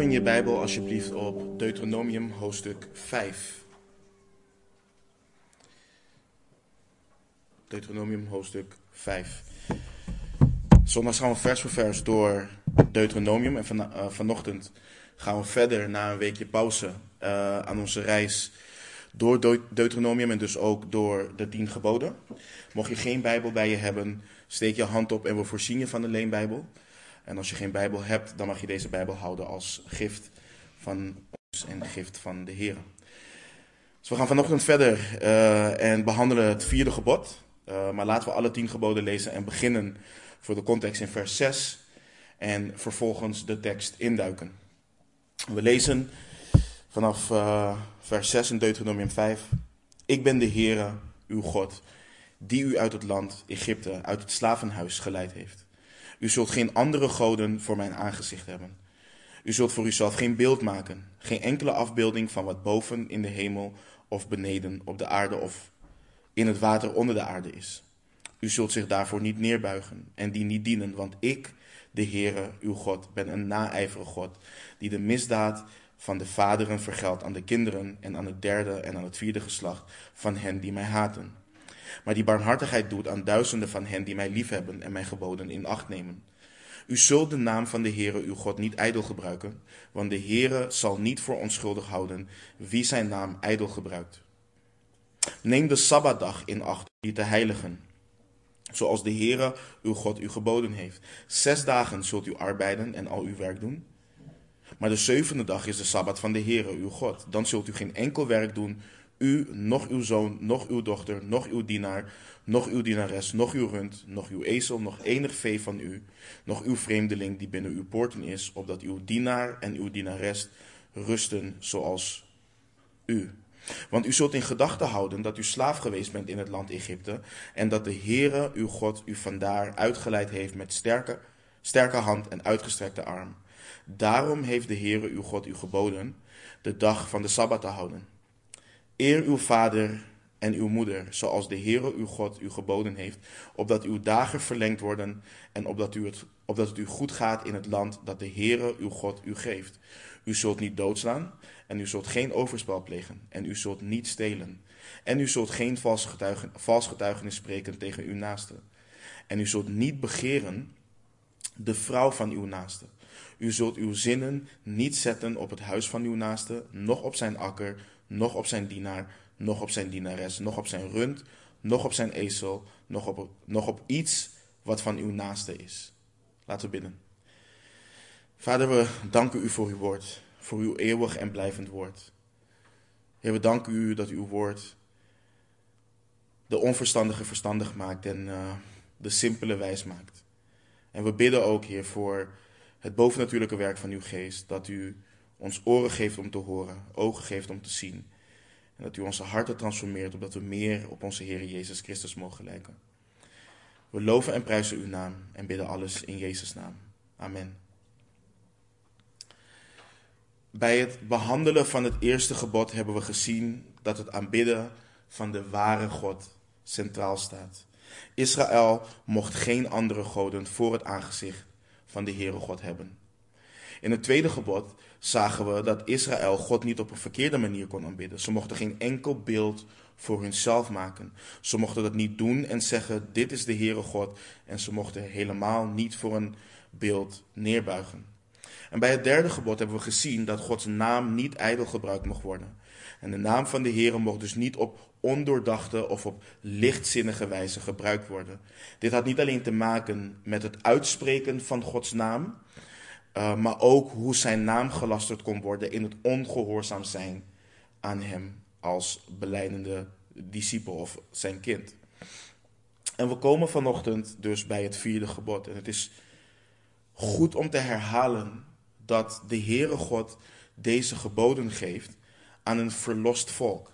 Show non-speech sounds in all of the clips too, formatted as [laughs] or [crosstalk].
Open je Bijbel alsjeblieft op Deuteronomium hoofdstuk 5. Deuteronomium hoofdstuk 5. Zondag gaan we vers voor vers door Deuteronomium en van, uh, vanochtend gaan we verder na een weekje pauze uh, aan onze reis door Deuteronomium en dus ook door de tien geboden. Mocht je geen Bijbel bij je hebben, steek je hand op en we voorzien je van de leenbijbel. En als je geen Bijbel hebt, dan mag je deze Bijbel houden als gift van ons en gift van de Heer. Dus we gaan vanochtend verder uh, en behandelen het vierde gebod. Uh, maar laten we alle tien geboden lezen en beginnen voor de context in vers 6 en vervolgens de tekst induiken. We lezen vanaf uh, vers 6 in Deuteronomium 5. Ik ben de Heere, uw God, die u uit het land Egypte, uit het slavenhuis geleid heeft. U zult geen andere goden voor mijn aangezicht hebben. U zult voor uzelf geen beeld maken, geen enkele afbeelding van wat boven in de hemel of beneden op de aarde of in het water onder de aarde is. U zult zich daarvoor niet neerbuigen en die niet dienen, want ik, de Heere, uw God, ben een naijverige God, die de misdaad van de vaderen vergeldt aan de kinderen en aan het derde en aan het vierde geslacht van hen die mij haten maar die barmhartigheid doet aan duizenden van hen die mij liefhebben en mijn geboden in acht nemen. U zult de naam van de Heere uw God niet ijdel gebruiken, want de Heere zal niet voor onschuldig houden wie zijn naam ijdel gebruikt. Neem de Sabbatdag in acht die te heiligen, zoals de Heere uw God u geboden heeft. Zes dagen zult u arbeiden en al uw werk doen. Maar de zevende dag is de Sabbat van de Heere uw God. Dan zult u geen enkel werk doen, u, nog uw zoon, nog uw dochter, nog uw dienaar, nog uw dienares, nog uw rund, nog uw ezel, nog enig vee van u, nog uw vreemdeling die binnen uw poorten is, opdat uw dienaar en uw dienares rusten zoals u. Want u zult in gedachten houden dat u slaaf geweest bent in het land Egypte en dat de Heere uw God u vandaar uitgeleid heeft met sterke, sterke hand en uitgestrekte arm. Daarom heeft de Heere uw God u geboden de dag van de Sabbat te houden. Eer uw vader en uw moeder, zoals de Heere uw God u geboden heeft, opdat uw dagen verlengd worden en opdat, u het, opdat het u goed gaat in het land dat de Heere uw God u geeft. U zult niet doodslaan en u zult geen overspel plegen en u zult niet stelen. En u zult geen vals, getuigen, vals getuigenis spreken tegen uw naaste. En u zult niet begeren de vrouw van uw naaste. U zult uw zinnen niet zetten op het huis van uw naaste, noch op zijn akker, nog op zijn dienaar, nog op zijn dienares, nog op zijn rund, nog op zijn ezel, nog op, nog op iets wat van uw naaste is. Laten we bidden. Vader, we danken u voor uw woord, voor uw eeuwig en blijvend woord. Heer, we danken u dat uw woord de onverstandige verstandig maakt en uh, de simpele wijs maakt. En we bidden ook, Heer, voor het bovennatuurlijke werk van uw geest, dat u ons oren geeft om te horen, ogen geeft om te zien. En dat u onze harten transformeert, opdat we meer op onze Heer Jezus Christus mogen lijken. We loven en prijzen uw naam en bidden alles in Jezus' naam. Amen. Bij het behandelen van het eerste gebod hebben we gezien dat het aanbidden van de ware God centraal staat. Israël mocht geen andere goden voor het aangezicht van de Heere God hebben. In het tweede gebod zagen we dat Israël God niet op een verkeerde manier kon aanbidden. Ze mochten geen enkel beeld voor hunzelf maken. Ze mochten dat niet doen en zeggen: Dit is de Heere God. En ze mochten helemaal niet voor een beeld neerbuigen. En bij het derde gebod hebben we gezien dat Gods naam niet ijdel gebruikt mocht worden. En de naam van de Heere mocht dus niet op ondoordachte of op lichtzinnige wijze gebruikt worden. Dit had niet alleen te maken met het uitspreken van Gods naam, uh, maar ook hoe zijn naam gelasterd kon worden in het ongehoorzaam zijn aan hem als beleidende discipel of zijn kind. En we komen vanochtend dus bij het vierde gebod. En het is goed om te herhalen dat de Heere God deze geboden geeft aan een verlost volk.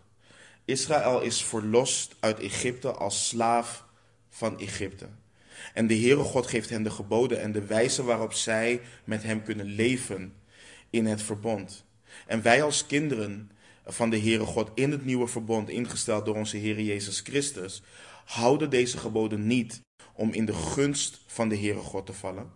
Israël is verlost uit Egypte als slaaf van Egypte. En de Heere God geeft hen de geboden en de wijze waarop zij met hem kunnen leven in het verbond. En wij als kinderen van de Heere God in het nieuwe verbond, ingesteld door onze Heer Jezus Christus, houden deze geboden niet om in de gunst van de Heere God te vallen.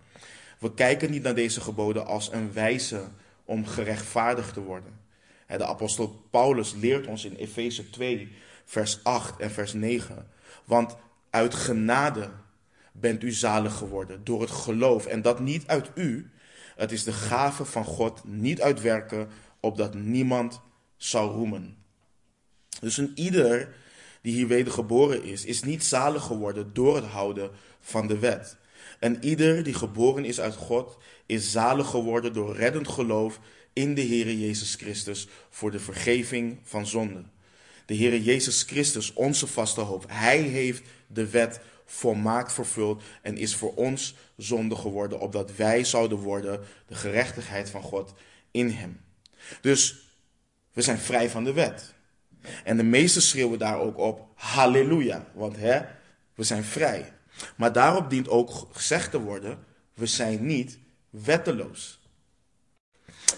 We kijken niet naar deze geboden als een wijze om gerechtvaardigd te worden. De apostel Paulus leert ons in Efeze 2, vers 8 en vers 9. Want uit genade bent u zalig geworden door het geloof. En dat niet uit u. Het is de gave van God, niet uit werken, opdat niemand zou roemen. Dus een ieder die hier wedergeboren is, is niet zalig geworden door het houden van de wet. En ieder die geboren is uit God, is zalig geworden door reddend geloof in de Heer Jezus Christus voor de vergeving van zonden. De Heer Jezus Christus, onze vaste hoop, Hij heeft de wet volmaakt vervuld en is voor ons zonde geworden, opdat wij zouden worden de gerechtigheid van God in Hem. Dus we zijn vrij van de wet. En de meesten schreeuwen daar ook op, halleluja, want hè, we zijn vrij. Maar daarop dient ook gezegd te worden, we zijn niet wetteloos.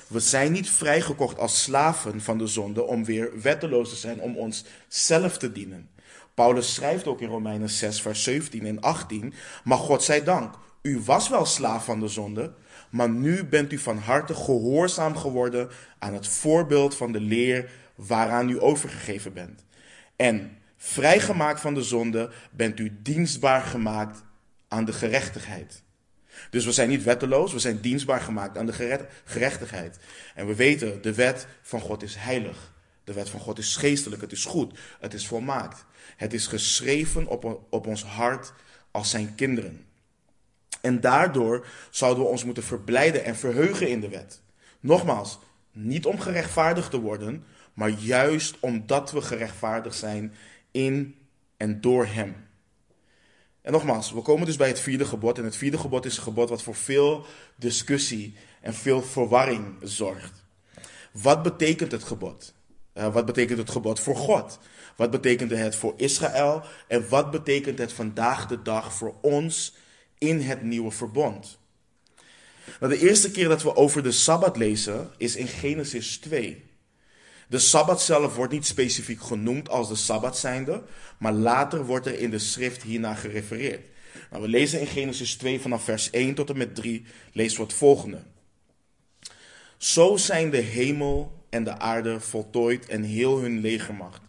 We zijn niet vrijgekocht als slaven van de zonde om weer wetteloos te zijn, om ons zelf te dienen. Paulus schrijft ook in Romeinen 6, vers 17 en 18, maar God zij dank, u was wel slaaf van de zonde, maar nu bent u van harte gehoorzaam geworden aan het voorbeeld van de leer waaraan u overgegeven bent. En vrijgemaakt van de zonde bent u dienstbaar gemaakt aan de gerechtigheid. Dus we zijn niet wetteloos, we zijn dienstbaar gemaakt aan de gerechtigheid. En we weten, de wet van God is heilig. De wet van God is geestelijk, het is goed, het is volmaakt. Het is geschreven op, op ons hart als zijn kinderen. En daardoor zouden we ons moeten verblijden en verheugen in de wet. Nogmaals, niet om gerechtvaardigd te worden, maar juist omdat we gerechtvaardigd zijn in en door Hem. En nogmaals, we komen dus bij het vierde gebod. En het vierde gebod is een gebod wat voor veel discussie en veel verwarring zorgt. Wat betekent het gebod? Uh, wat betekent het gebod voor God? Wat betekent het voor Israël? En wat betekent het vandaag de dag voor ons in het nieuwe verbond? Nou, de eerste keer dat we over de Sabbat lezen is in Genesis 2. De Sabbat zelf wordt niet specifiek genoemd als de Sabbat zijnde, maar later wordt er in de schrift hierna gerefereerd. Nou, we lezen in Genesis 2 vanaf vers 1 tot en met 3, lezen we het volgende. Zo zijn de hemel en de aarde voltooid en heel hun legermacht.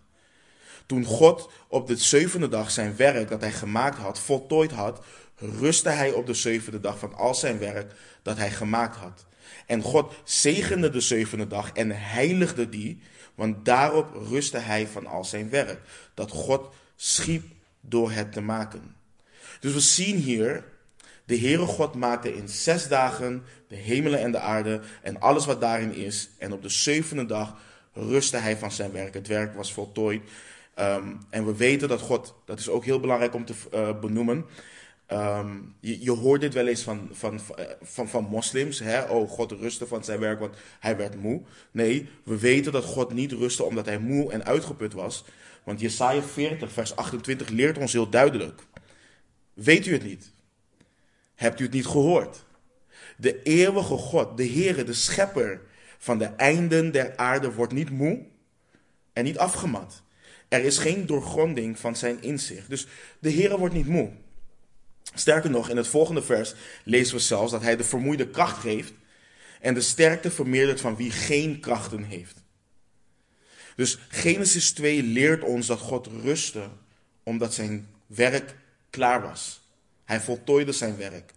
Toen God op de zevende dag zijn werk dat hij gemaakt had, voltooid had, rustte hij op de zevende dag van al zijn werk dat hij gemaakt had. En God zegende de zevende dag en heiligde die, want daarop rustte hij van al zijn werk, dat God schiep door het te maken. Dus we zien hier, de Heere God maakte in zes dagen de hemelen en de aarde en alles wat daarin is. En op de zevende dag rustte hij van zijn werk. Het werk was voltooid. Um, en we weten dat God, dat is ook heel belangrijk om te uh, benoemen. Um, je, je, hoort dit wel eens van, van, van, van moslims. Hè? Oh, God rustte van zijn werk, want hij werd moe. Nee, we weten dat God niet rustte omdat hij moe en uitgeput was. Want Jesaja 40, vers 28 leert ons heel duidelijk. Weet u het niet? Hebt u het niet gehoord? De eeuwige God, de Heere, de schepper van de einden der aarde, wordt niet moe en niet afgemat. Er is geen doorgronding van zijn inzicht. Dus de Heere wordt niet moe. Sterker nog, in het volgende vers lezen we zelfs dat hij de vermoeide kracht geeft en de sterkte vermeerdert van wie geen krachten heeft. Dus Genesis 2 leert ons dat God rustte omdat zijn werk klaar was. Hij voltooide zijn werk.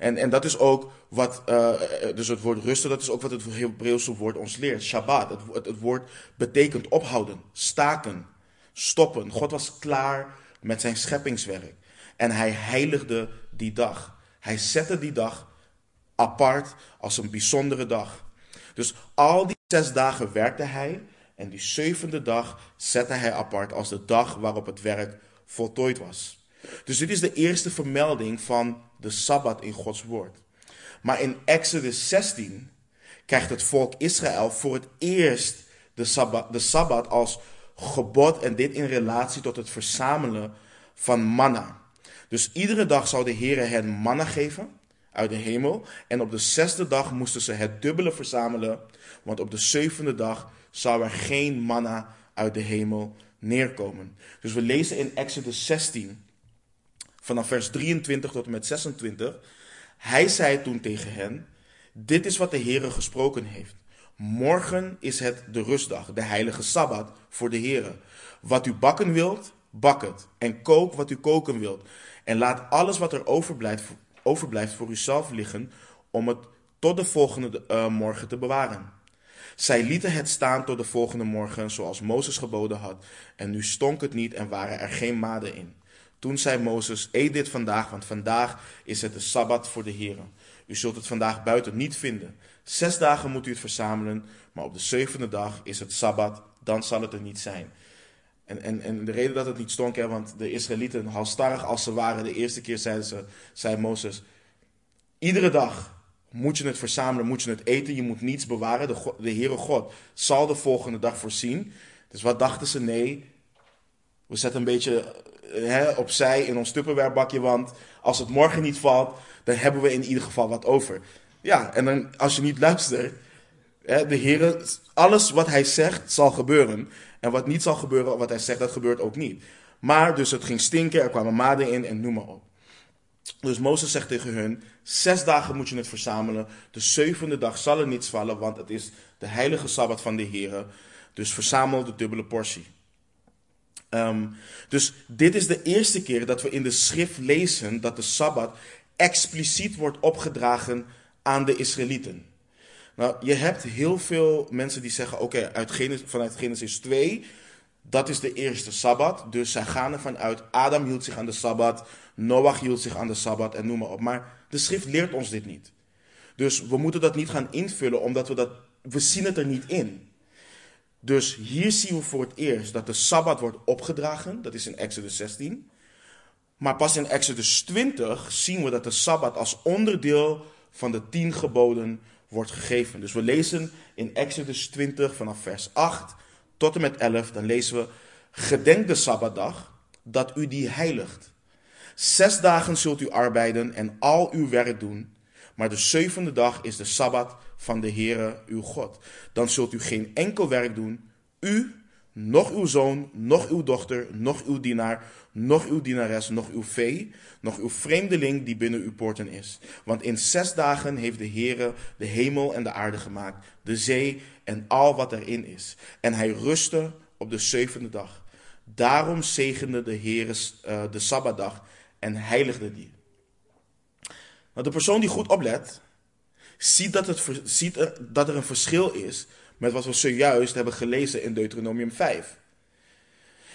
En, en dat is ook wat, uh, dus het woord rusten, dat is ook wat het Hebreeuwse woord ons leert. Shabbat, het, het, het woord betekent ophouden, staken, stoppen. God was klaar met zijn scheppingswerk. En hij heiligde die dag. Hij zette die dag apart als een bijzondere dag. Dus al die zes dagen werkte hij. En die zevende dag zette hij apart als de dag waarop het werk voltooid was. Dus dit is de eerste vermelding van de Sabbat in Gods woord. Maar in Exodus 16 krijgt het volk Israël voor het eerst de Sabbat, de Sabbat als gebod en dit in relatie tot het verzamelen van manna. Dus iedere dag zou de Heer hen manna geven uit de hemel. En op de zesde dag moesten ze het dubbele verzamelen. Want op de zevende dag zou er geen manna uit de hemel neerkomen. Dus we lezen in Exodus 16, vanaf vers 23 tot en met 26. Hij zei toen tegen hen: Dit is wat de Heere gesproken heeft. Morgen is het de rustdag, de heilige Sabbat voor de Heere. Wat u bakken wilt, bak het. En kook wat u koken wilt. En laat alles wat er overblijft, overblijft voor uzelf liggen, om het tot de volgende uh, morgen te bewaren. Zij lieten het staan tot de volgende morgen, zoals Mozes geboden had. En nu stonk het niet en waren er geen maden in. Toen zei Mozes: Eet dit vandaag, want vandaag is het de sabbat voor de Heeren. U zult het vandaag buiten niet vinden. Zes dagen moet u het verzamelen, maar op de zevende dag is het sabbat, dan zal het er niet zijn. En, en, en de reden dat het niet stonk, hè, want de Israëlieten, halstarrig als ze waren, de eerste keer zeiden ze, zei Mozes, iedere dag moet je het verzamelen, moet je het eten, je moet niets bewaren. De, de Heere God zal de volgende dag voorzien. Dus wat dachten ze? Nee, we zetten een beetje opzij in ons tupperwarebakje, want als het morgen niet valt, dan hebben we in ieder geval wat over. Ja, en dan, als je niet luistert, de Heer, alles wat hij zegt zal gebeuren. En wat niet zal gebeuren, wat hij zegt, dat gebeurt ook niet. Maar dus het ging stinken, er kwamen maden in en noem maar op. Dus Mozes zegt tegen hun, zes dagen moet je het verzamelen. De zevende dag zal er niets vallen, want het is de heilige Sabbat van de Heer. Dus verzamel de dubbele portie. Ehm, dus dit is de eerste keer dat we in de schrift lezen dat de Sabbat expliciet wordt opgedragen aan de Israëlieten. Nou, je hebt heel veel mensen die zeggen: oké, vanuit Genesis 2, dat is de eerste Sabbat. Dus zij gaan ervan uit: Adam hield zich aan de Sabbat, Noach hield zich aan de Sabbat en noem maar op. Maar de schrift leert ons dit niet. Dus we moeten dat niet gaan invullen, omdat we dat. We zien het er niet in. Dus hier zien we voor het eerst dat de Sabbat wordt opgedragen. Dat is in Exodus 16. Maar pas in Exodus 20 zien we dat de Sabbat als onderdeel van de tien geboden wordt gegeven. Dus we lezen in Exodus 20 vanaf vers 8 tot en met 11. Dan lezen we, gedenk de Sabbatdag, dat u die heiligt. Zes dagen zult u arbeiden en al uw werk doen. Maar de zevende dag is de Sabbat van de Heere uw God. Dan zult u geen enkel werk doen, u, nog uw zoon, nog uw dochter, nog uw dienaar, nog uw dienares, nog uw vee, nog uw vreemdeling die binnen uw poorten is. Want in zes dagen heeft de Heere de hemel en de aarde gemaakt, de zee en al wat erin is. En hij rustte op de zevende dag. Daarom zegende de Heere uh, de Sabbatdag en heiligde die. Nou, de persoon die goed oplet, ziet, dat, het, ziet dat er een verschil is met wat we zojuist hebben gelezen in Deuteronomium 5.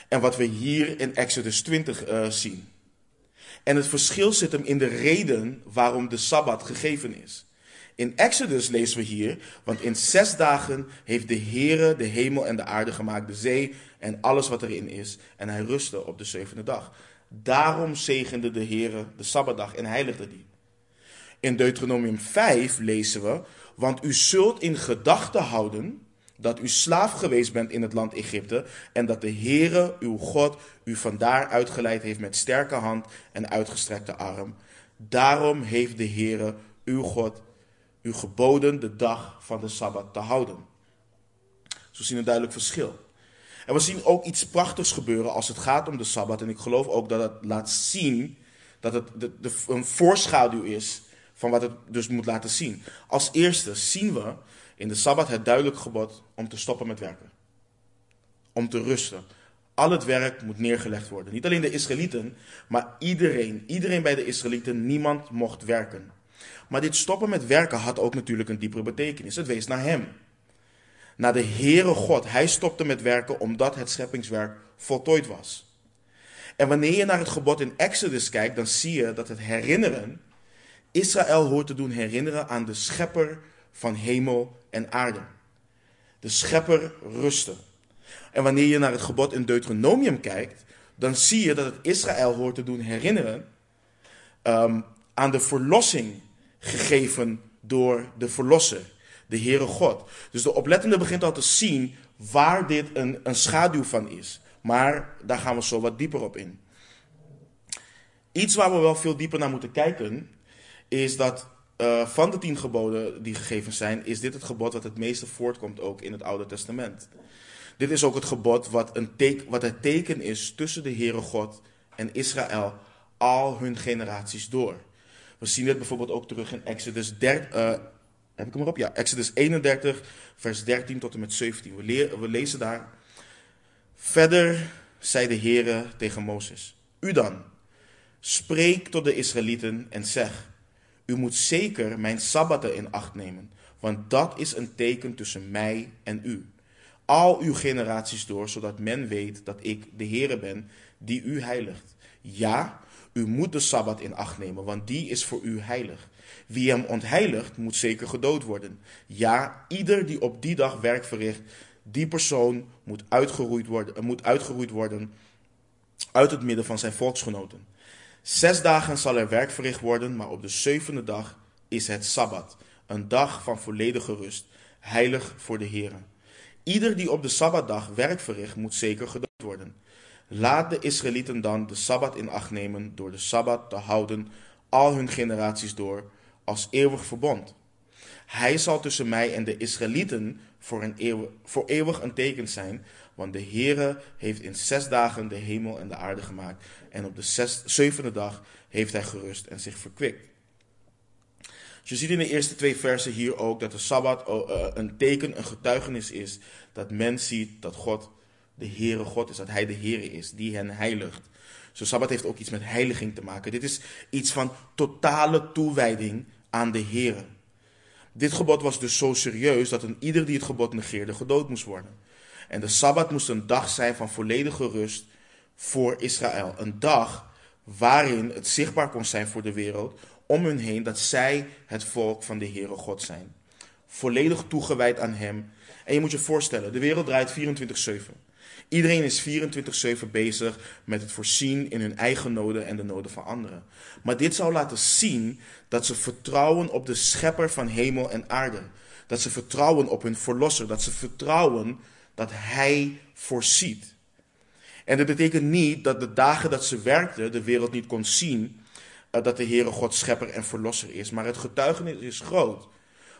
En wat we hier in Exodus 20 uh, eh, zien. En het verschil zit hem in de reden waarom de Sabbat gegeven is. In Exodus lezen we hier, want in zes dagen heeft de Heere de hemel en de aarde gemaakt, de zee en alles wat erin is. En hij rustte op de zevende dag. Daarom zegende de Heere de Sabbatdag en heiligde die. In Deuteronomium 5 lezen we, want u zult in gedachten houden dat u slaaf geweest bent in het land Egypte en dat de Heere, uw God, u vandaar uitgeleid heeft met sterke hand en uitgestrekte arm. Daarom heeft de Heere, uw God, u geboden de dag van de Sabbat te houden. Zo zien een duidelijk verschil. En we zien ook iets prachtigs gebeuren als het gaat om de Sabbat. En ik geloof ook dat het laat zien dat het de, een voorschaduw is van wat het dus moet laten zien. Als eerste zien we in de Sabbat het duidelijk gebod om te stoppen met werken. Om te rusten. Al het werk moet neergelegd worden. Niet alleen de Israëlieten, maar iedereen. Iedereen bij de Israëlieten, niemand mocht werken. Maar dit stoppen met werken had ook natuurlijk een diepere betekenis. Het wees naar Hem. Naar de Heere God. Hij stopte met werken omdat het scheppingswerk voltooid was. En wanneer je naar het gebod in Exodus kijkt, dan zie je dat het herinneren Israël hoort te doen herinneren aan de schepper van hemel en aarde. De schepper rusten. En wanneer je naar het gebod in Deuteronomium kijkt, dan zie je dat het Israël hoort te doen herinneren um, aan de verlossing gegeven door de verlosser, de Heere God. Dus de oplettende begint al te zien waar dit een, een schaduw van is. Maar daar gaan we zo wat dieper op in. Iets waar we wel veel dieper naar moeten kijken, is dat uh, van de tien geboden die gegeven zijn, is dit het gebod wat het meeste voortkomt ook in het Oude Testament. Dit is ook het gebod wat, een wat het teken is tussen de Heere God en Israël al hun generaties door. We zien dit bijvoorbeeld ook terug in Exodus, der, uh, heb ik hem erop? Ja, Exodus 31, vers 13 tot en met 17. We, we lezen daar. Verder zei de Heere tegen Mozes: U dan, spreek tot de Israëlieten en zeg: U moet zeker mijn sabbaten in acht nemen, want dat is een teken tussen mij en u. Al uw generaties door, zodat men weet dat ik de Heere ben die u heiligt. Ja, u moet de sabbat in acht nemen, want die is voor u heilig. Wie hem ontheiligt, moet zeker gedood worden. Ja, ieder die op die dag werk verricht, die persoon moet uitgeroeid worden, moet uitgeroeid worden uit het midden van zijn volksgenoten. Zes dagen zal er werk verricht worden, maar op de zevende dag is het Sabbat, een dag van volledige rust, heilig voor de Heer. Ieder die op de Sabbatdag werk verricht, moet zeker gedood worden. Laat de Israëlieten dan de Sabbat in acht nemen door de Sabbat te houden al hun generaties door als eeuwig verbond. Hij zal tussen mij en de Israëlieten voor, een eeuw, voor eeuwig een teken zijn, want de Heere heeft in zes dagen de hemel en de aarde gemaakt en op de zes, zevende dag heeft hij gerust en zich verkwikt. Dus je ziet in de eerste twee versen hier ook dat de Sabbat oh, eh, een teken, een getuigenis is dat men ziet dat God de Heere God is, dat Hij de Heere is, die hen heiligt. Zo Sabbat heeft ook iets met heiliging te maken. Dit is iets van totale toewijding aan de Heere. Dit gebod was dus zo serieus dat een ieder die het gebod negeerde gedood moest worden. En de Sabbat moest een dag zijn van volledige rust voor Israël. Een dag waarin het zichtbaar kon zijn voor de wereld om hun heen dat zij het volk van de Heere God zijn. Volledig toegewijd aan Hem. En je moet je voorstellen, de wereld draait 24-7. Iedereen is 24-7 bezig met het voorzien in hun eigen noden en de noden van anderen. Maar dit zou laten zien dat ze vertrouwen op de schepper van hemel en aarde. Dat ze vertrouwen op hun verlosser. Dat ze vertrouwen dat hij voorziet. En dat betekent niet dat de dagen dat ze werkten de wereld niet kon zien eh, dat de Heere God schepper en verlosser is. Maar het getuigenis is groot.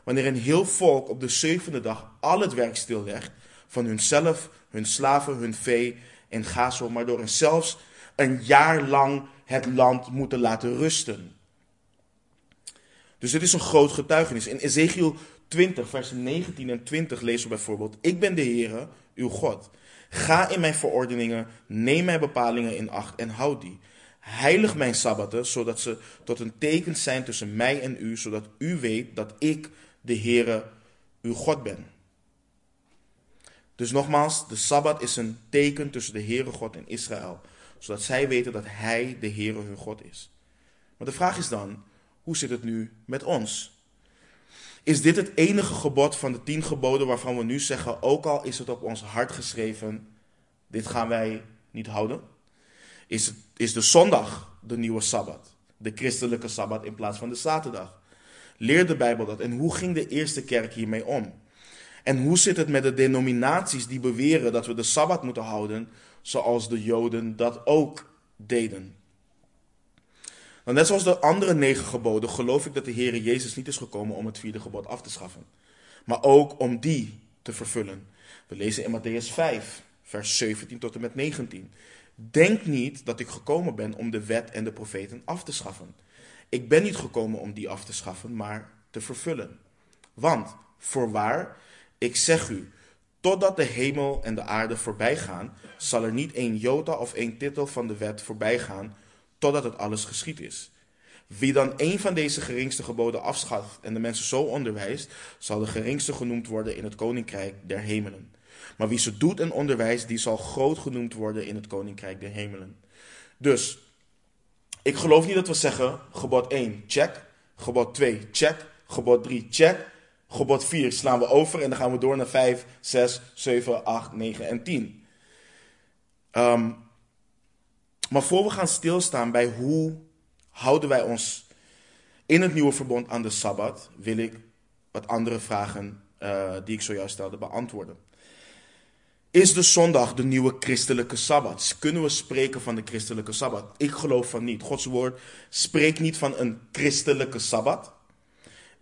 Wanneer een heel volk op de zevende dag al het werk stillegt van hunzelf, hun slaven, hun vee en ga zo maar door. En zelfs een jaar lang het land moeten laten rusten. Dus dit is een groot getuigenis. In Ezekiel 20, versen 19 en 20 lezen we bijvoorbeeld: Ik ben de Heere, uw God. Ga in mijn verordeningen, neem mijn bepalingen in acht en houd die. Heilig mijn sabbaten, zodat ze tot een teken zijn tussen mij en u, zodat u weet dat ik de Heere, uw God ben. Dus nogmaals, de Sabbat is een teken tussen de Heere God en Israël, zodat zij weten dat Hij de Heere hun God is. Maar de vraag is dan, hoe zit het nu met ons? Is dit het enige gebod van de tien geboden waarvan we nu zeggen, ook al is het op ons hart geschreven, dit gaan wij niet houden? Is, het, is de zondag de nieuwe Sabbat, de christelijke Sabbat in plaats van de zaterdag? Leer de Bijbel dat en hoe ging de eerste kerk hiermee om? En hoe zit het met de denominaties die beweren dat we de Sabbat moeten houden, zoals de Joden dat ook deden? Nou, net zoals de andere negen geboden geloof ik dat de Heer Jezus niet is gekomen om het vierde gebod af te schaffen, maar ook om die te vervullen. We lezen in Matthäus 5, vers 17 tot en met 19. Denk niet dat ik gekomen ben om de wet en de profeten af te schaffen. Ik ben niet gekomen om die af te schaffen, maar te vervullen. Want, voorwaar, ik zeg u, totdat de hemel en de aarde voorbij gaan, zal er niet één jota of één titel van de wet voorbij gaan, totdat het alles geschied is. Wie dan een van deze geringste geboden afschaft en de mensen zo onderwijst, zal de geringste genoemd worden in het koninkrijk der hemelen. Maar wie ze doet en onderwijst, die zal groot genoemd worden in het koninkrijk der hemelen. Dus, ik geloof niet dat we zeggen, gebod 1, check. Gebod 2, check. Gebod 3, check. Gebod 4 slaan we over en dan gaan we door naar 5, 6, 7, 8, 9 en 10. Um, maar voor we gaan stilstaan bij hoe houden wij ons in het nieuwe verbond aan de Sabbat, wil ik wat andere vragen uh, die ik zojuist stelde beantwoorden. Is de zondag de nieuwe christelijke Sabbat? Kunnen we spreken van de christelijke Sabbat? Ik geloof van niet. Gods woord spreekt niet van een christelijke Sabbat.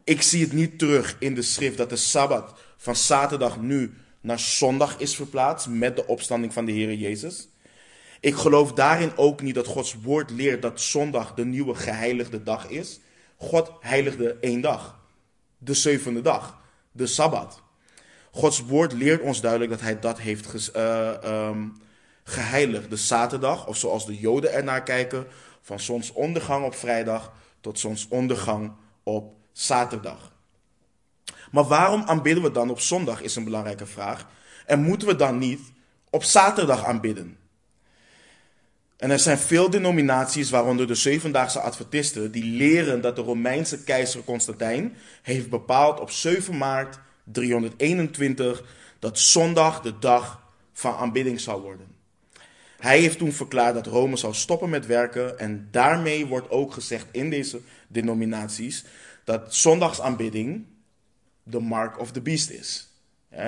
Ik zie het niet terug in de schrift dat de Sabbat van zaterdag nu naar zondag is verplaatst met de opstanding van de Heer Jezus. Ik geloof daarin ook niet dat Gods woord leert dat zondag de nieuwe geheiligde dag is. God heiligde één dag. de zevende dag, de Sabbat. Gods woord leert ons duidelijk dat hij dat heeft uh, geheiligd. De zaterdag, of zoals de Joden ernaar kijken, van zonsondergang op vrijdag tot zonsondergang op zaterdag. Maar waarom aanbidden we dan op zondag, is een belangrijke vraag. En moeten we dan niet op zaterdag aanbidden? En er zijn veel denominaties, waaronder de Zevendaagse Adventisten, die leren dat de Romeinse keizer Constantijn heeft bepaald op 7 maart 321 dat zondag de dag van aanbidding zou worden. Hij heeft toen verklaard dat Rome zou stoppen met werken en daarmee wordt ook gezegd in deze denominaties dat zondagsaanbidding de mark of the beast is.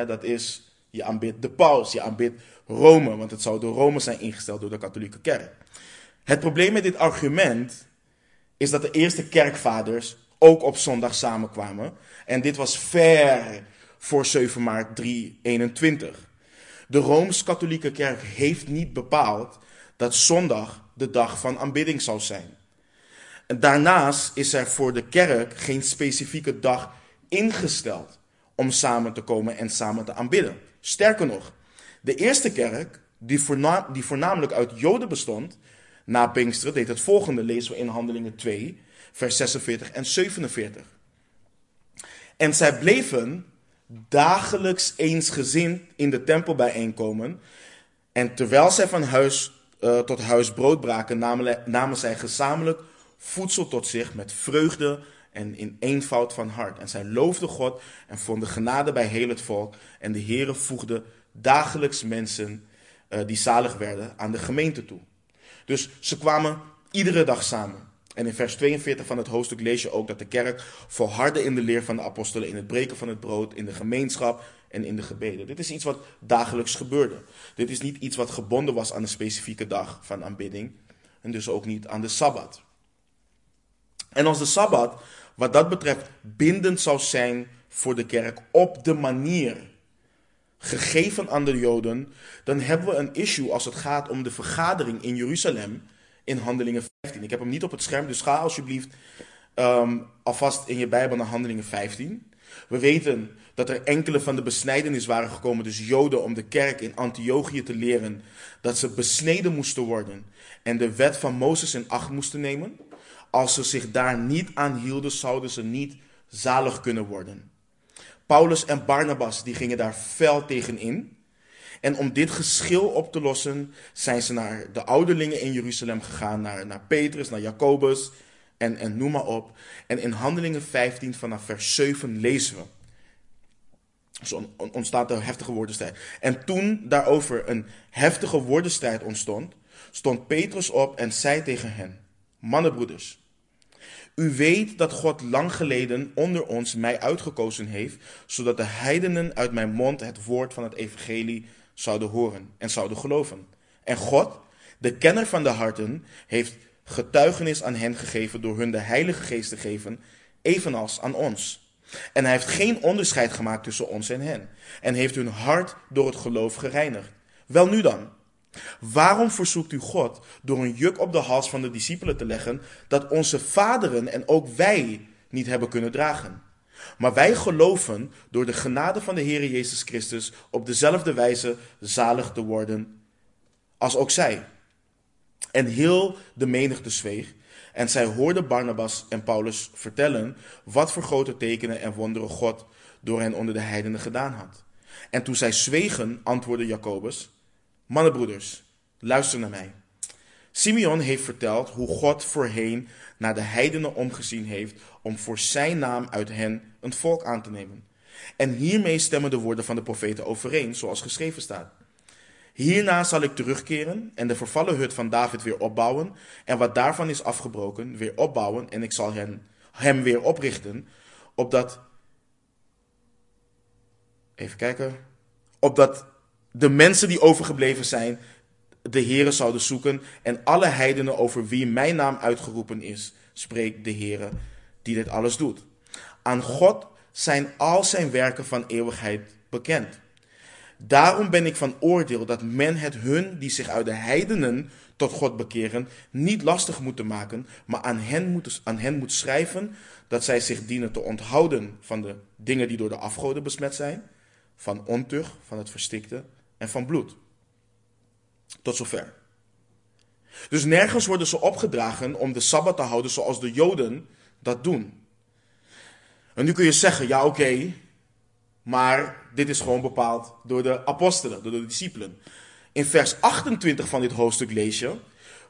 dat is, je aanbidt de paus, je aanbidt Rome, want het zou door Rome zijn ingesteld door de katholieke kerk. Het probleem met dit argument is dat de eerste kerkvaders ook op zondag samenkwamen. En dit was ver voor 7 maart 321. De Rooms-Katholieke Kerk heeft niet bepaald dat zondag de dag van aanbidding zou zijn. Daarnaast is er voor de kerk geen specifieke dag ingesteld om samen te komen en samen te aanbidden. Sterker nog, de eerste kerk, die, die voornamelijk uit Joden bestond, na Pinksteren, deed het volgende, lezen we in Handelingen 2, vers 46 en 47. En zij bleven dagelijks eensgezind in de tempel bijeenkomen. En terwijl zij van huis uh, tot huis brood braken, namen, namen zij gezamenlijk voedsel tot zich met vreugde en in eenvoud van hart. En zij loofden God en vonden genade bij heel het volk. En de Heere voegde dagelijks mensen uh, die zalig werden aan de gemeente toe. Dus ze kwamen iedere dag samen. En in vers 42 van het hoofdstuk lees je ook dat de kerk volhardde in de leer van de apostelen, in het breken van het brood, in de gemeenschap en in de gebeden. Dit is iets wat dagelijks gebeurde. Dit is niet iets wat gebonden was aan een specifieke dag van aanbidding en dus ook niet aan de Sabbat. En als de Sabbat wat dat betreft bindend zou zijn voor de kerk op de manier gegeven aan de Joden, dan hebben we een issue als het gaat om de vergadering in Jeruzalem in Handelingen 15. Ik heb hem niet op het scherm, dus ga alsjeblieft um, alvast in je Bijbel naar Handelingen 15. We weten dat er enkele van de besnijdenis waren gekomen, dus Joden, om de kerk in Antiochië te leren dat ze besneden moesten worden en de wet van Mozes in acht moesten nemen. Als ze zich daar niet aan hielden, zouden ze niet zalig kunnen worden. Paulus en Barnabas die gingen daar fel tegen in. En om dit geschil op te lossen, zijn ze naar de ouderlingen in Jeruzalem gegaan, naar, naar Petrus, naar Jacobus en, en noem maar op. En in Handelingen 15 vanaf vers 7 lezen we. Zo ontstaat een heftige woordenstrijd. En toen daarover een heftige woordenstrijd ontstond, stond Petrus op en zei tegen hen: Mannenbroeders, u weet dat God lang geleden onder ons mij uitgekozen heeft, zodat de heidenen uit mijn mond het woord van het evangelie zouden horen en zouden geloven. En God, de kenner van de harten, heeft getuigenis aan hen gegeven door hun de Heilige Geest te geven, evenals aan ons. En hij heeft geen onderscheid gemaakt tussen ons en hen, en heeft hun hart door het geloof gereinigd. Wel nu dan, waarom verzoekt u God door een juk op de hals van de discipelen te leggen dat onze vaderen en ook wij niet hebben kunnen dragen? Maar wij geloven door de genade van de Heer Jezus Christus op dezelfde wijze zalig te worden als ook zij. En heel de menigte zweeg. En zij hoorden Barnabas en Paulus vertellen wat voor grote tekenen en wonderen God door hen onder de heidenen gedaan had. En toen zij zwegen, antwoordde Jacobus: Mannenbroeders, luister naar mij. Simeon heeft verteld hoe God voorheen naar de heidenen omgezien heeft om voor zijn naam uit hen een volk aan te nemen. En hiermee stemmen de woorden van de profeten overeen, zoals geschreven staat. Hierna zal ik terugkeren en de vervallen hut van David weer opbouwen en wat daarvan is afgebroken weer opbouwen en ik zal hen, hem weer oprichten, opdat, even kijken, opdat de mensen die overgebleven zijn de Heere zouden zoeken en alle heidenen over wie mijn naam uitgeroepen is, spreekt de Heere die dit alles doet. Aan God zijn al zijn werken van eeuwigheid bekend. Daarom ben ik van oordeel dat men het hun die zich uit de heidenen tot God bekeren, niet lastig moeten maken, maar aan hen moet, aan hen moet schrijven dat zij zich dienen te onthouden van de dingen die door de afgoden besmet zijn, van ontucht, van het verstikte en van bloed. Tot zover. Dus nergens worden ze opgedragen om de Sabbat te houden zoals de Joden dat doen. En nu kun je zeggen, ja oké, maar dit is gewoon bepaald door de apostelen, door de discipelen. In vers 28 van dit hoofdstuk lees je,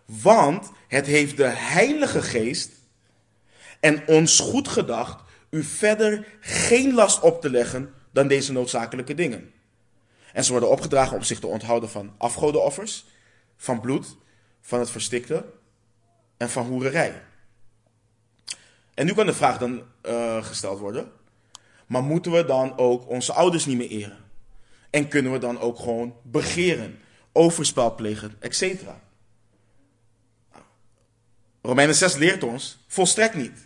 want het heeft de Heilige Geest en ons goed gedacht u verder geen last op te leggen dan deze noodzakelijke dingen. En ze worden opgedragen om zich te onthouden van afgodenoffers, van bloed, van het verstikte en van hoererij. En nu kan de vraag dan uh, gesteld worden: maar moeten we dan ook onze ouders niet meer eren? En kunnen we dan ook gewoon begeren, overspel plegen, etc.? Romeinen 6 leert ons volstrekt niet.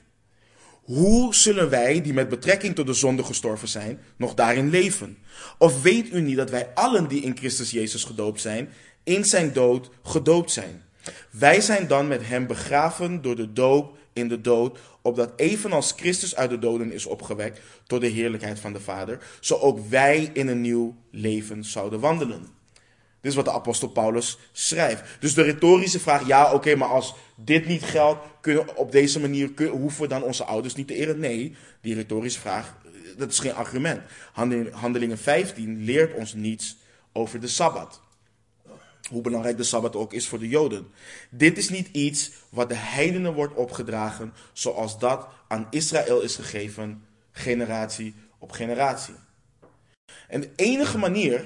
Hoe zullen wij, die met betrekking tot de zonde gestorven zijn, nog daarin leven? Of weet u niet dat wij allen die in Christus Jezus gedoopt zijn, in zijn dood gedoopt zijn? Wij zijn dan met hem begraven door de doop in de dood, opdat evenals Christus uit de doden is opgewekt tot de heerlijkheid van de Vader, zo ook wij in een nieuw leven zouden wandelen. Dit is wat de apostel Paulus schrijft. Dus de retorische vraag, ja oké, maar als dit niet geldt, kunnen op deze manier, hoeven we dan onze ouders niet te eren? Nee, die retorische vraag, dat is geen argument. Handelingen 15 leert ons niets over de Sabbat hoe belangrijk de Sabbat ook is voor de Joden. Dit is niet iets wat de heidenen wordt opgedragen, zoals dat aan Israël is gegeven, generatie op generatie. En de enige manier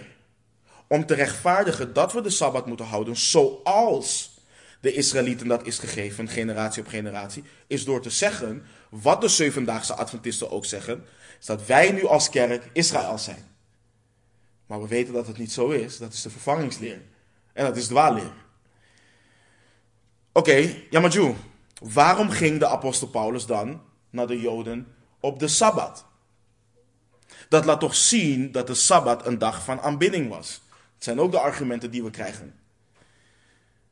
om te rechtvaardigen dat we de Sabbat moeten houden, zoals de Israëlieten dat is gegeven, generatie op generatie, is door te zeggen, wat de zevendaagse Adventisten ook zeggen, is dat wij nu als kerk Israël zijn. Maar we weten dat het niet zo is, dat is de vervangingsleer. En dat is dwaalleer. Oké, okay, Yamaju, waarom ging de apostel Paulus dan naar de Joden op de Sabbat? Dat laat toch zien dat de Sabbat een dag van aanbidding was. Zijn ook de argumenten die we krijgen.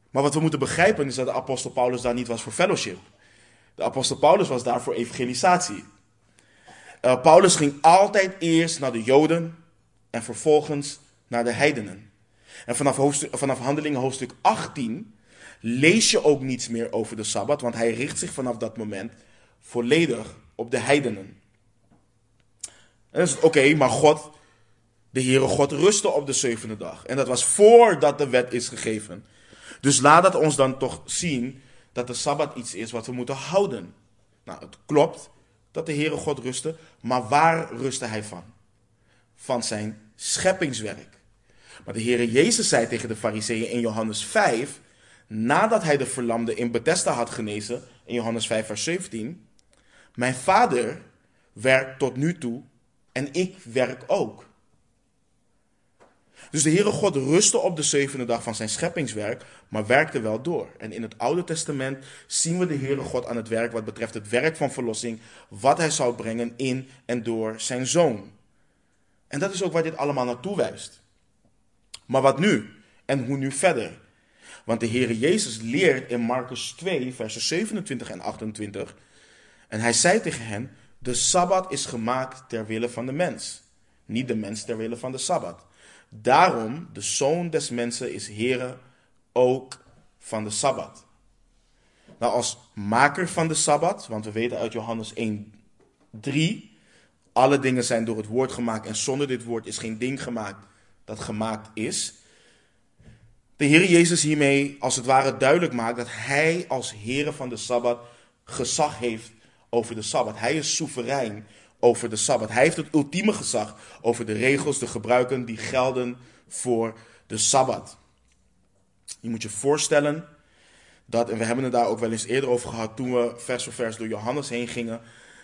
Maar wat we moeten begrijpen is dat de apostel Paulus daar niet was voor fellowship. De apostel Paulus was daar voor evangelisatie. Uh, Paulus ging altijd eerst naar de Joden en vervolgens naar de heidenen. En vanaf, hoofdstuk, vanaf handelingen hoofdstuk 18 lees je ook niets meer over de Sabbat, want hij richt zich vanaf dat moment volledig op de heidenen. En is oké, maar God, de Heere God, rustte op de zevende dag. En dat was voordat de wet is gegeven. Dus laat dat ons dan toch zien dat de Sabbat iets is wat we moeten houden. Nou, het klopt dat de Heere God rustte, maar waar rustte hij van? Van zijn scheppingswerk. Maar de Heere Jezus zei tegen de fariseeën in Johannes 5, nadat hij de verlamde in Bethesda had genezen, in Johannes 5 vers 17, mijn vader werkt tot nu toe en ik werk ook. Dus de Heere God rustte op de zevende dag van zijn scheppingswerk, maar werkte wel door. En in het Oude Testament zien we de Heere God aan het werk wat betreft het werk van verlossing, wat hij zou brengen in en door zijn zoon. En dat is ook waar dit allemaal naartoe wijst. Maar wat nu? En hoe nu verder? Want de Heere Jezus leert in Marcus 2, versen 27 en 28. En hij zei tegen hen: De sabbat is gemaakt ter wille van de mens, niet de mens ter wille van de sabbat. Daarom, de zoon des mensen is Heere ook van de sabbat. Nou, als maker van de sabbat, want we weten uit Johannes 1, 3, alle dingen zijn door het woord gemaakt en zonder dit woord is geen ding gemaakt dat gemaakt is. De Heer Jezus hiermee als het ware duidelijk maakt dat Hij als Heer van de Sabbat gezag heeft over de Sabbat. Hij is soeverein over de Sabbat. Hij heeft het ultieme gezag over de regels, de gebruiken die gelden voor de Sabbat. Je moet je voorstellen dat, en we hebben het daar ook wel eens eerder over gehad toen we vers voor vers door Johannes heen gingen,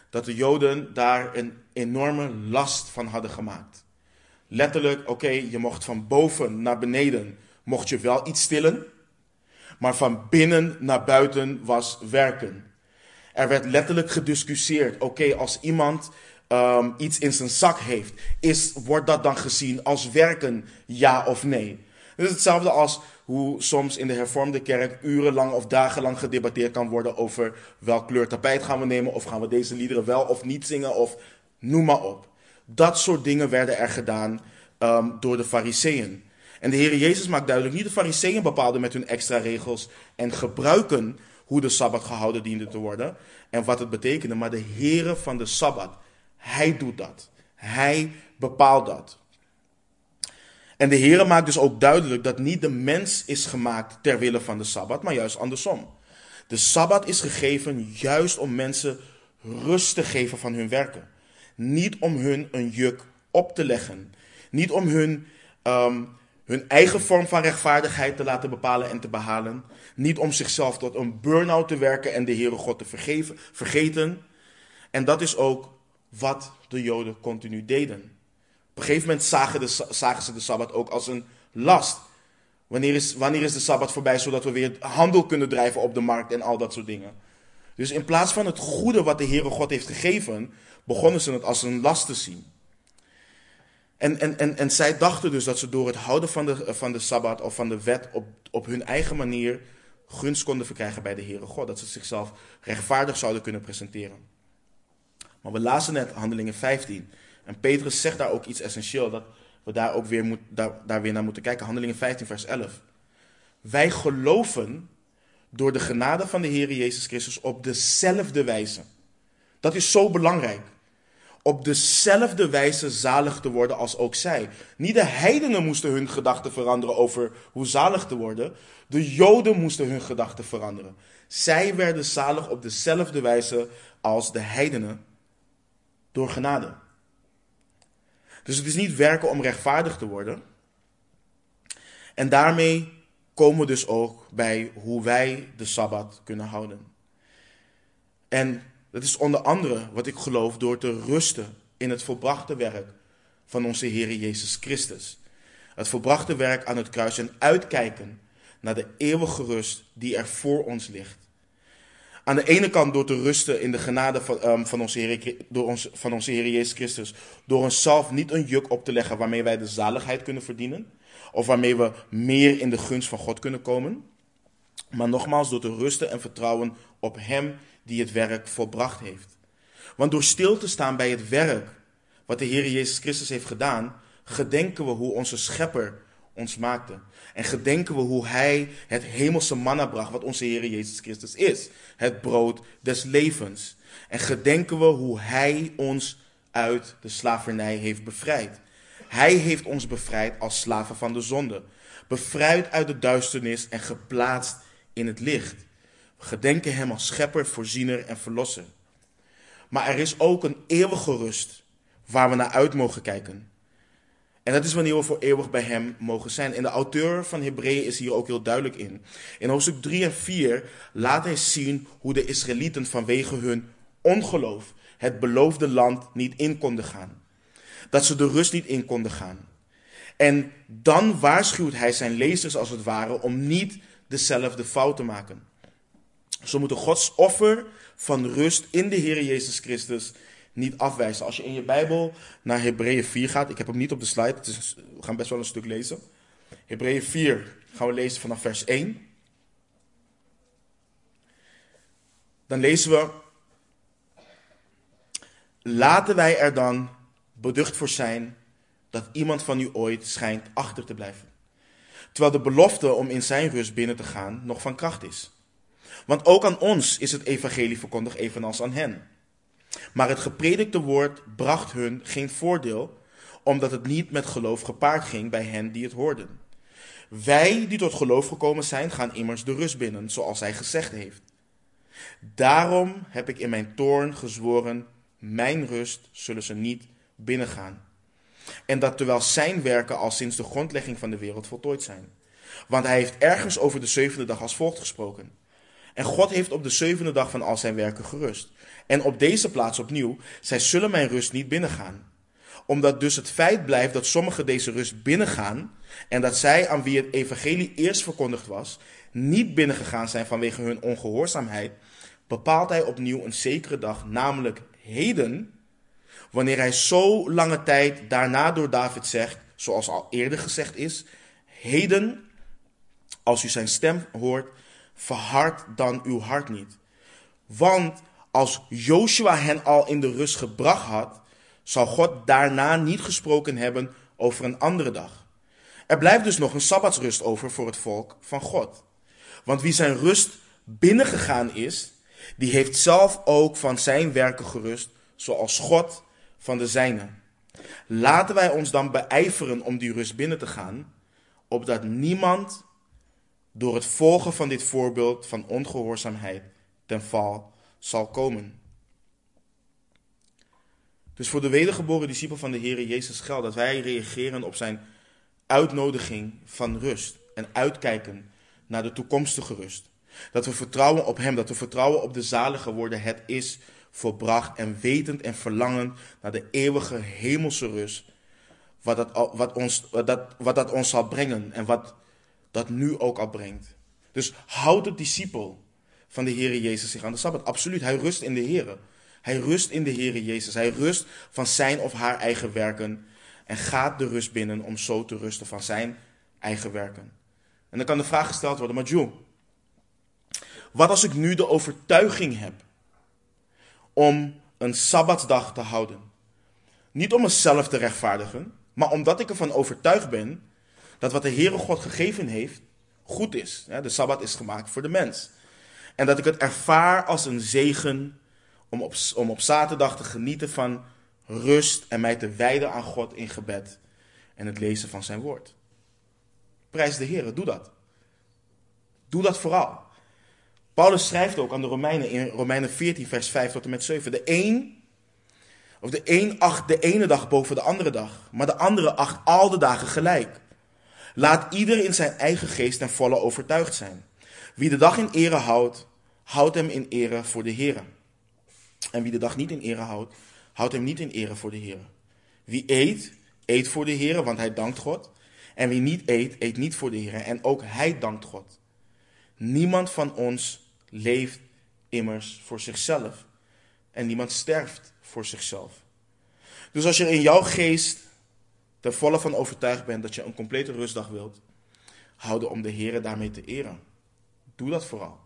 dat de Joden daar een enorme last van hadden gemaakt. Letterlijk, oké, je mocht van boven naar beneden, mocht je wel iets stillen. Maar van binnen naar buiten was werken. Er werd letterlijk gediscussieerd. Oké, als iemand um, iets in zijn zak heeft, is, wordt dat dan gezien als werken, ja of nee? Het is hetzelfde als hoe soms in de hervormde kerk urenlang of dagenlang gedebatteerd kan worden over welk kleur tapijt gaan we nemen, of gaan we deze liederen wel of niet zingen, of noem maar op. Dat soort dingen werden er gedaan ehm, door de fariseeën. En de Heer Jezus maakt duidelijk, niet de fariseeën bepaalden met hun extra regels en gebruiken hoe de Sabbat gehouden diende te worden en wat het betekende, maar de Heere van de Sabbat, Hij doet dat. Hij bepaalt dat. En de Heere maakt dus ook duidelijk dat niet de mens is gemaakt ter wille van de Sabbat, maar juist andersom. De Sabbat is gegeven juist om mensen rust te geven van hun werken. Niet om hun een juk op te leggen. Niet om hun, ehm, hun eigen vorm van rechtvaardigheid te laten bepalen en te behalen. Niet om zichzelf tot een burn-out te werken en de Heere God te vergeven, vergeten. En dat is ook wat de Joden continu deden. Op een gegeven moment zagen, zagen ze de Sabbat ook als een last. Wanneer is, wanneer is de Sabbat voorbij, zodat we weer handel kunnen drijven op de markt en al dat soort dingen. Dus in plaats van het goede wat de Heere God heeft gegeven, begonnen ze het als een last te zien. En, en, en, en zij dachten dus dat ze door het houden van de, van de Sabbat of van de wet op, op hun eigen manier gunst konden verkrijgen bij de Heere God. Dat ze zichzelf rechtvaardig zouden kunnen presenteren. Maar we lazen net Handelingen 15. En Petrus zegt daar ook iets essentieel, dat we daar ook weer, moet, daar, weer naar moeten kijken. Handelingen 15, vers 11. Wij geloven door de genade van de Heer Jezus Christus op dezelfde wijze. Dat is zo belangrijk. Op dezelfde wijze zalig te worden als ook zij. Niet de heidenen moesten hun gedachten veranderen over hoe zalig te worden. De Joden moesten hun gedachten veranderen. Zij werden zalig op dezelfde wijze als de heidenen door genade. Dus het is niet werken om rechtvaardig te worden. En daarmee komen we dus ook bij hoe wij de Sabbat kunnen houden. En dat is onder andere wat ik geloof door te rusten in het volbrachte werk van onze Heer Jezus Christus. Het volbrachte werk aan het kruis en uitkijken naar de eeuwige rust die er voor ons ligt. Aan de ene kant door te rusten in de genade van, um, van, onze Heer, door ons, van onze Heer Jezus Christus. Door onszelf niet een juk op te leggen waarmee wij de zaligheid kunnen verdienen. Of waarmee we meer in de gunst van God kunnen komen. Maar nogmaals, door te rusten en vertrouwen op Hem die het werk volbracht heeft. Want door stil te staan bij het werk wat de Heer Jezus Christus heeft gedaan, gedenken we hoe onze Schepper ons maakte. En gedenken we hoe Hij het hemelse manna bracht, wat onze Heer Jezus Christus is. Het brood des levens. En gedenken we hoe Hij ons uit de slavernij heeft bevrijd. Hij heeft ons bevrijd als slaven van de zonde. Bevrijd uit de duisternis en geplaatst in het licht. We gedenken Hem als schepper, voorziener en verlosser. Maar er is ook een eeuwige rust waar we naar uit mogen kijken. En dat is wanneer we voor eeuwig bij Hem mogen zijn. En de auteur van Hebreeën is hier ook heel duidelijk in. In hoofdstuk 3 en 4 laat hij zien hoe de Israëlieten vanwege hun ongeloof het beloofde land niet in konden gaan. Dat ze de rust niet in konden gaan. En dan waarschuwt hij zijn lezers als het ware om niet dezelfde fout te maken. Ze moeten Gods offer van rust in de Heer Jezus Christus niet afwijzen. Als je in je Bijbel naar Hebreeën 4 gaat, ik heb hem niet op de slide, we gaan best wel een stuk lezen. Hebreeën 4 gaan we lezen vanaf vers 1. Dan lezen we, laten wij er dan beducht voor zijn dat iemand van u ooit schijnt achter te blijven. Terwijl de belofte om in zijn rust binnen te gaan nog van kracht is. Want ook aan ons is het evangelie verkondigd evenals aan hen. Maar het gepredikte woord bracht hun geen voordeel, omdat het niet met geloof gepaard ging bij hen die het hoorden. Wij die tot geloof gekomen zijn, gaan immers de rust binnen, zoals hij gezegd heeft. Daarom heb ik in mijn toorn gezworen, mijn rust zullen ze niet binnengaan. En dat terwijl zijn werken al sinds de grondlegging van de wereld voltooid zijn. Want hij heeft ergens over de zevende dag als volgt gesproken. En God heeft op de zevende dag van al zijn werken gerust. En op deze plaats opnieuw, zij zullen mijn rust niet binnengaan. Omdat dus het feit blijft dat sommigen deze rust binnengaan en dat zij aan wie het evangelie eerst verkondigd was, niet binnengegaan zijn vanwege hun ongehoorzaamheid, bepaalt hij opnieuw een zekere dag, namelijk heden, wanneer hij zo lange tijd daarna door David zegt, zoals al eerder gezegd is, heden als u zijn stem hoort, verhard dan uw hart niet. Want als Joshua hen al in de rust gebracht had, zal God daarna niet gesproken hebben over een andere dag. Er blijft dus nog een sabbatsrust over voor het volk van God. Want wie zijn rust binnengegaan is, die heeft zelf ook van zijn werken gerust, zoals God van de zijne. Laten wij ons dan beijveren om die rust binnen te gaan, opdat niemand door het volgen van dit voorbeeld van ongehoorzaamheid ten val zal komen. Dus voor de wedergeboren discipel van de Heer Jezus geldt dat wij reageren op zijn uitnodiging van rust en uitkijken naar de toekomstige rust. Dat we vertrouwen op Hem, dat we vertrouwen op de zalige woorden. Het is volbracht en wetend en verlangend naar de eeuwige hemelse rust. Wat dat, wat, ons, wat, dat, wat dat ons zal brengen en wat dat nu ook al brengt. Dus houdt de discipel van de Heer Jezus zich aan de Sabbat. Absoluut, hij rust in de Heer. Hij rust in de Heer Jezus. Hij rust van zijn of haar eigen werken. En gaat de rust binnen om zo te rusten van zijn eigen werken. En dan kan de vraag gesteld worden, maar Joe, wat als ik nu de overtuiging heb om een Sabbatsdag te houden? Niet om mezelf te rechtvaardigen, maar omdat ik ervan overtuigd ben dat wat de Heere God gegeven heeft, goed is. De Sabbat is gemaakt voor de mens. En dat ik het ervaar als een zegen om op, om op zaterdag te genieten van rust en mij te wijden aan God in gebed en het lezen van zijn woord. Prijs de Heer, doe dat. Doe dat vooral. Paulus schrijft ook aan de Romeinen in Romeinen 14, vers 5 tot en met 7. De een, of de een acht de ene dag boven de andere dag, maar de andere acht al de dagen gelijk. Laat ieder in zijn eigen geest ten volle overtuigd zijn. Wie de dag in ere houdt, houdt hem in ere voor de Heer. En wie de dag niet in ere houdt, houdt hem niet in ere voor de Heer. Wie eet, eet voor de Heer, want hij dankt God. En wie niet eet, eet niet voor de Heer. En ook hij dankt God. Niemand van ons leeft immers voor zichzelf. En niemand sterft voor zichzelf. Dus als je in jouw geest ten volle van overtuigd bent dat je een complete rustdag wilt, houden om de Heer daarmee te eren. Doe dat vooral.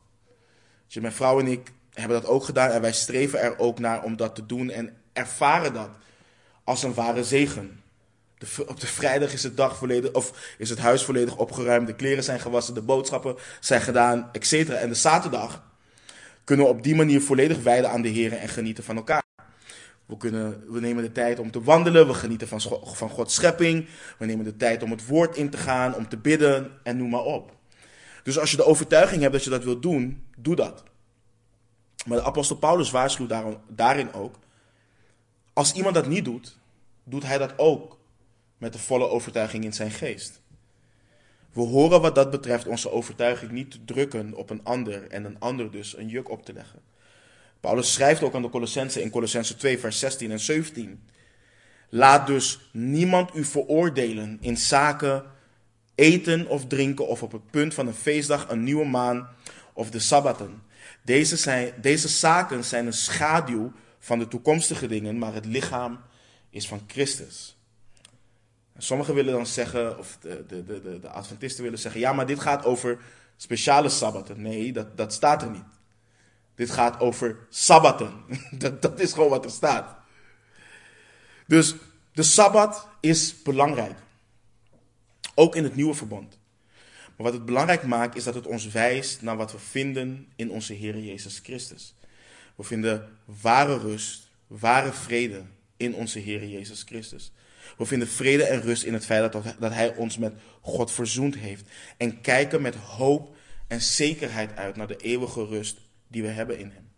Dus mijn vrouw en ik hebben dat ook gedaan en wij streven er ook naar om dat te doen en ervaren dat als een ware zegen. Op de vrijdag is het, dag of is het huis volledig opgeruimd, de kleren zijn gewassen, de boodschappen zijn gedaan, etc. En de zaterdag kunnen we op die manier volledig wijden aan de Heer en genieten van elkaar. We, kunnen, we nemen de tijd om te wandelen, we genieten van, van Gods schepping, we nemen de tijd om het woord in te gaan, om te bidden en noem maar op. Dus als je de overtuiging hebt dat je dat wilt doen, doe dat. Maar de apostel Paulus waarschuwt daarin ook. Als iemand dat niet doet, doet hij dat ook met de volle overtuiging in zijn geest. We horen wat dat betreft onze overtuiging niet te drukken op een ander en een ander dus een juk op te leggen. Paulus schrijft ook aan de Colossense in Colossense 2 vers 16 en 17. Laat dus niemand u veroordelen in zaken eten of drinken of op het punt van een feestdag, een nieuwe maan of de sabbaten. Deze, zijn, deze zaken zijn een schaduw van de toekomstige dingen, maar het lichaam is van Christus. Sommigen willen dan zeggen, of de, de, de, de Adventisten willen zeggen, ja, maar dit gaat over speciale sabbaten. Nee, dat, dat staat er niet. Dit gaat over sabbaten. [laughs] Dat, dat is gewoon wat er staat. Dus de sabbat is belangrijk. Ook in het nieuwe verbond. Maar wat het belangrijk maakt is dat het ons wijst naar wat we vinden in onze Heer Jezus Christus. We vinden ware rust, ware vrede in onze Heer Jezus Christus. We vinden vrede en rust in het feit dat, dat Hij ons met God verzoend heeft. En kijken met hoop en zekerheid uit naar de eeuwige rust die we hebben in Hem.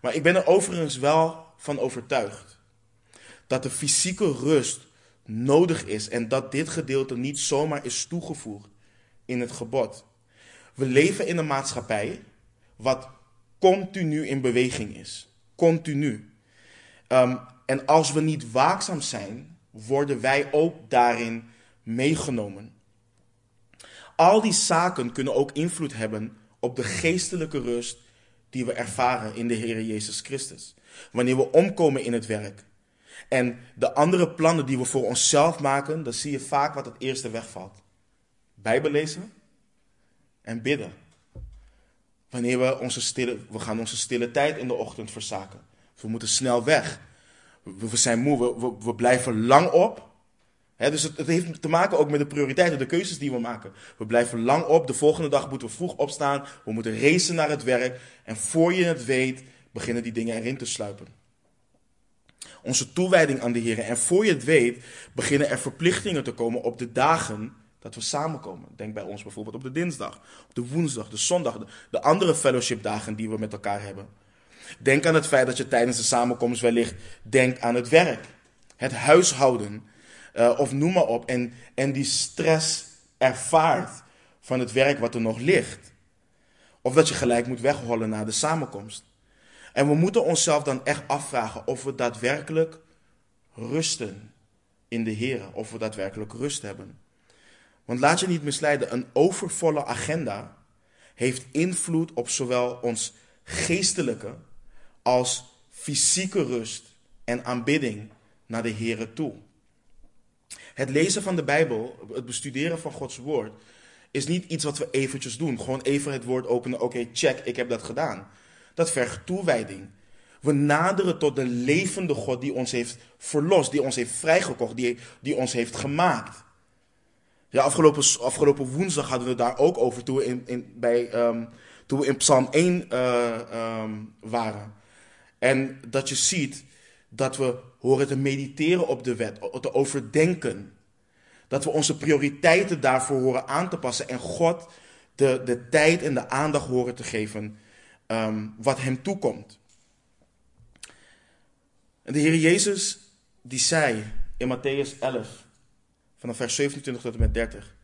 Maar ik ben er overigens wel van overtuigd dat de fysieke rust nodig is en dat dit gedeelte niet zomaar is toegevoegd in het gebod. We leven in een maatschappij wat continu in beweging is. Continu. Um, en als we niet waakzaam zijn, worden wij ook daarin meegenomen. Al die zaken kunnen ook invloed hebben op de geestelijke rust die we ervaren in de Heer Jezus Christus. Wanneer we omkomen in het werk. En de andere plannen die we voor onszelf maken, dan zie je vaak wat het eerste wegvalt. Bijbel lezen en bidden. Wanneer we onze stille, we gaan onze stille tijd in de ochtend verzaken. We moeten snel weg. We, zijn moe, we, we, we blijven lang op. dus het, het, heeft te maken ook met de prioriteiten, de keuzes die we maken. We blijven lang op, de volgende dag moeten we vroeg opstaan. We moeten racen naar het werk. En voor je het weet, beginnen die dingen erin te sluipen. Onze toewijding aan de Heer. En voor je het weet, beginnen er verplichtingen te komen op de dagen dat we samenkomen. Denk bij ons bijvoorbeeld op de dinsdag, op de woensdag, de zondag, de, de andere fellowshipdagen die we met elkaar hebben. Denk aan het feit dat je tijdens de samenkomst wellicht denkt aan het werk, het huishouden, uh, of noem maar op. En, en die stress ervaart van het werk wat er nog ligt. Of dat je gelijk moet weghollen na de samenkomst. En we moeten onszelf dan echt afvragen of we daadwerkelijk rusten in de Heer. Of we daadwerkelijk rust hebben. Want laat je niet misleiden, een overvolle agenda heeft invloed op zowel ons geestelijke als fysieke rust en aanbidding naar de Here toe. Het lezen van de Bijbel, het bestuderen van Gods woord, is niet iets wat we eventjes doen. Gewoon even het woord openen, oké, check, ik heb dat gedaan. Dat vergt toewijding. We naderen tot de levende God die ons heeft verlost, die ons heeft vrijgekocht, die, die ons heeft gemaakt. Ja, afgelopen, afgelopen woensdag hadden we het daar ook over toen we in, in, bij, um, toen we in Psalm 1 uh, um, waren. En dat je ziet dat we horen te mediteren op de wet, te overdenken. Dat we onze prioriteiten daarvoor horen aan te passen en God de, de tijd en de aandacht horen te geven um, wat hem toekomt. En de Heer Jezus die zei in Matthäus 11, vanaf vers 27 tot en met 30.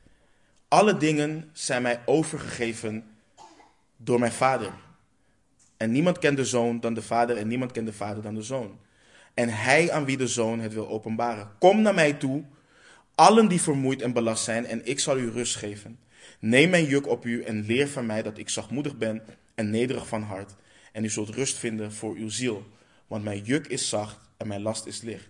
Alle dingen zijn mij overgegeven door mijn vader. En niemand kent de zoon dan de vader en niemand kent de vader dan de zoon. En hij aan wie de zoon het wil openbaren. Kom naar mij toe, allen die vermoeid en belast zijn, en ik zal u rust geven. Neem mijn juk op u en leer van mij dat ik zachtmoedig ben en nederig van hart. En u zult rust vinden voor uw ziel. Want mijn juk is zacht en mijn last is licht.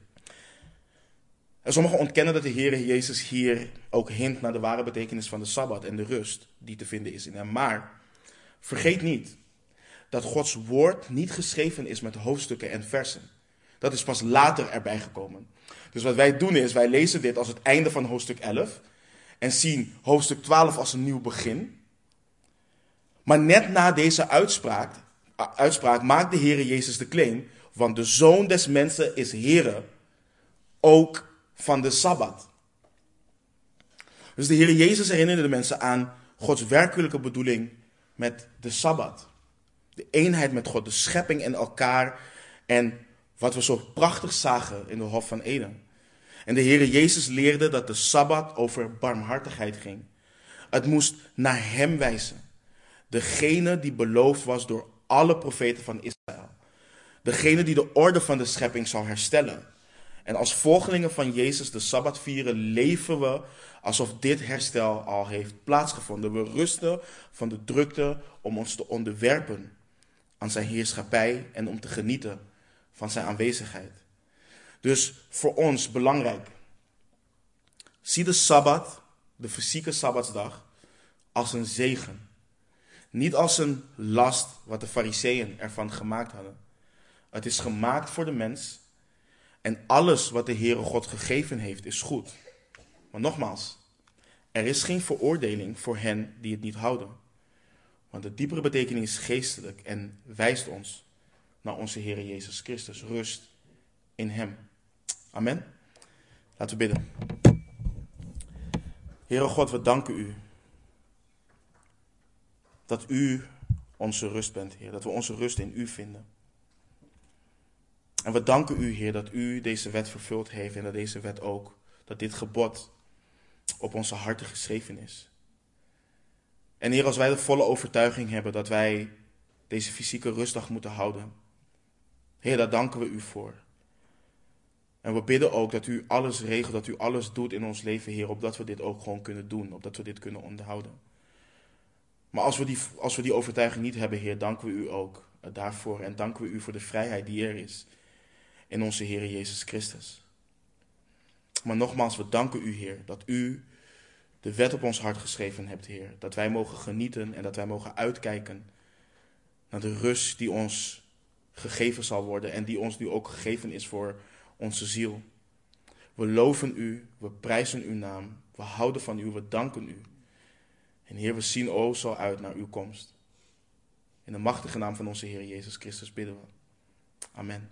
En sommigen ontkennen dat de Heer Jezus hier ook hint naar de ware betekenis van de Sabbat en de rust die te vinden is in hem. Maar vergeet niet dat Gods woord niet geschreven is met hoofdstukken en versen. Dat is pas later erbij gekomen. Dus wat wij doen is, wij lezen dit als het einde van hoofdstuk 11 en zien hoofdstuk 12 als een nieuw begin. Maar net na deze uitspraak, uitspraak maakt de Heer Jezus de claim, want de Zoon des Mensen is Heere, ook van de Sabbat. Dus de Heer Jezus herinnerde de mensen aan Gods werkelijke bedoeling met de Sabbat. De eenheid met God, de schepping en elkaar en wat we zo prachtig zagen in de Hof van Eden. En de Heer Jezus leerde dat de Sabbat over barmhartigheid ging. Het moest naar Hem wijzen. Degene die beloofd was door alle profeten van Israël. Degene die de orde van de schepping zou herstellen. En als volgelingen van Jezus de Sabbat vieren, leven we alsof dit herstel al heeft plaatsgevonden. We rusten van de drukte om ons te onderwerpen aan zijn heerschappij en om te genieten van zijn aanwezigheid. Dus voor ons belangrijk. Zie de Sabbat, de fysieke Sabbatsdag, als een zegen. Niet als een last wat de fariseeën ervan gemaakt hadden. Het is gemaakt voor de mens en alles wat de Heere God gegeven heeft is goed. Maar nogmaals, er is geen veroordeling voor hen die het niet houden. Want de diepere betekenis is geestelijk en wijst ons naar onze Heer Jezus Christus. Rust in Hem. Amen. Laten we bidden. Heere God, we danken U. Dat U onze rust bent, Heer. Dat we onze rust in U vinden. En we danken u, Heer, dat u deze wet vervuld heeft en dat deze wet ook, dat dit gebod op onze harten geschreven is. En Heer, als wij de volle overtuiging hebben dat wij deze fysieke rustdag moeten houden, Heer, daar danken we u voor. En we bidden ook dat u alles regelt, dat u alles doet in ons leven, Heer, opdat we dit ook gewoon kunnen doen, opdat we dit kunnen onderhouden. Maar als we die, als we die overtuiging niet hebben, Heer, danken we u ook daarvoor en danken we u voor de vrijheid die er is in onze Heer Jezus Christus. Maar nogmaals, we danken u, Heer, dat u de wet op ons hart geschreven hebt, Heer. Dat wij mogen genieten en dat wij mogen uitkijken naar de rust die ons gegeven zal worden en die ons nu ook gegeven is voor onze ziel. We loven u, we prijzen uw naam, we houden van u, we danken u. En Heer, we zien o zo uit naar uw komst. In de machtige naam van onze Heer Jezus Christus bidden we. Amen.